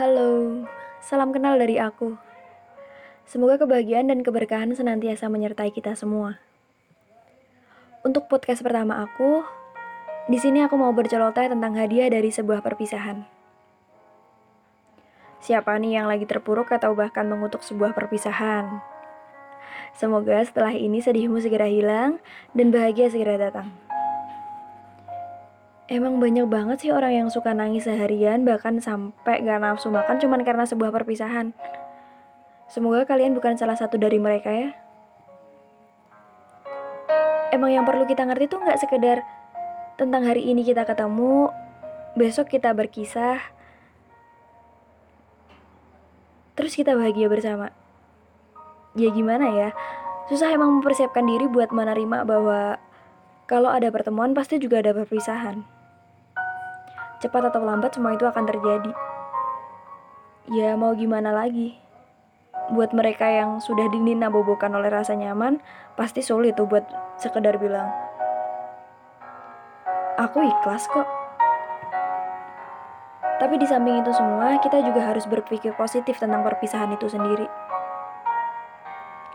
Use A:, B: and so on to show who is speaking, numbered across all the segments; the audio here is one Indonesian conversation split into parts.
A: Halo, salam kenal dari aku. Semoga kebahagiaan dan keberkahan senantiasa menyertai kita semua. Untuk podcast pertama aku, di sini aku mau berceloteh tentang hadiah dari sebuah perpisahan. Siapa nih yang lagi terpuruk atau bahkan mengutuk sebuah perpisahan? Semoga setelah ini sedihmu segera hilang dan bahagia segera datang. Emang banyak banget sih orang yang suka nangis seharian bahkan sampai gak nafsu makan cuman karena sebuah perpisahan. Semoga kalian bukan salah satu dari mereka ya. Emang yang perlu kita ngerti tuh gak sekedar tentang hari ini kita ketemu, besok kita berkisah, terus kita bahagia bersama. Ya gimana ya, susah emang mempersiapkan diri buat menerima bahwa kalau ada pertemuan pasti juga ada perpisahan. Cepat atau lambat semua itu akan terjadi. Ya mau gimana lagi? Buat mereka yang sudah dininabobokan oleh rasa nyaman, pasti sulit tuh buat sekedar bilang, Aku ikhlas kok. Tapi di samping itu semua, kita juga harus berpikir positif tentang perpisahan itu sendiri.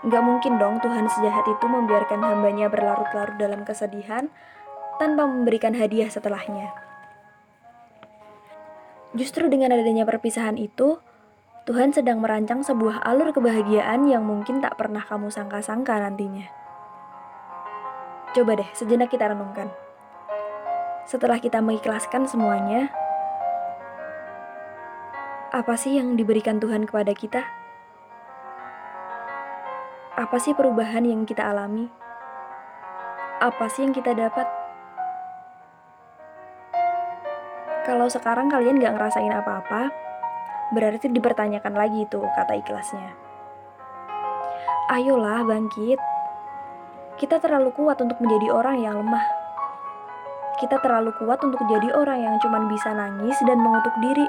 A: Gak mungkin dong Tuhan sejahat itu membiarkan hambanya berlarut-larut dalam kesedihan tanpa memberikan hadiah setelahnya. Justru dengan adanya perpisahan itu, Tuhan sedang merancang sebuah alur kebahagiaan yang mungkin tak pernah kamu sangka-sangka nantinya. Coba deh, sejenak kita renungkan. Setelah kita mengikhlaskan semuanya, apa sih yang diberikan Tuhan kepada kita? Apa sih perubahan yang kita alami? Apa sih yang kita dapat? Kalau sekarang kalian gak ngerasain apa-apa, berarti dipertanyakan lagi itu kata ikhlasnya. Ayolah bangkit. Kita terlalu kuat untuk menjadi orang yang lemah. Kita terlalu kuat untuk jadi orang yang cuma bisa nangis dan mengutuk diri.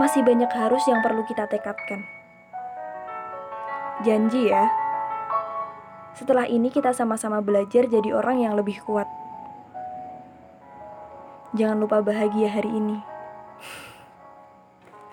A: Masih banyak harus yang perlu kita tekadkan. Janji ya. Setelah ini kita sama-sama belajar jadi orang yang lebih kuat. Jangan lupa bahagia hari ini.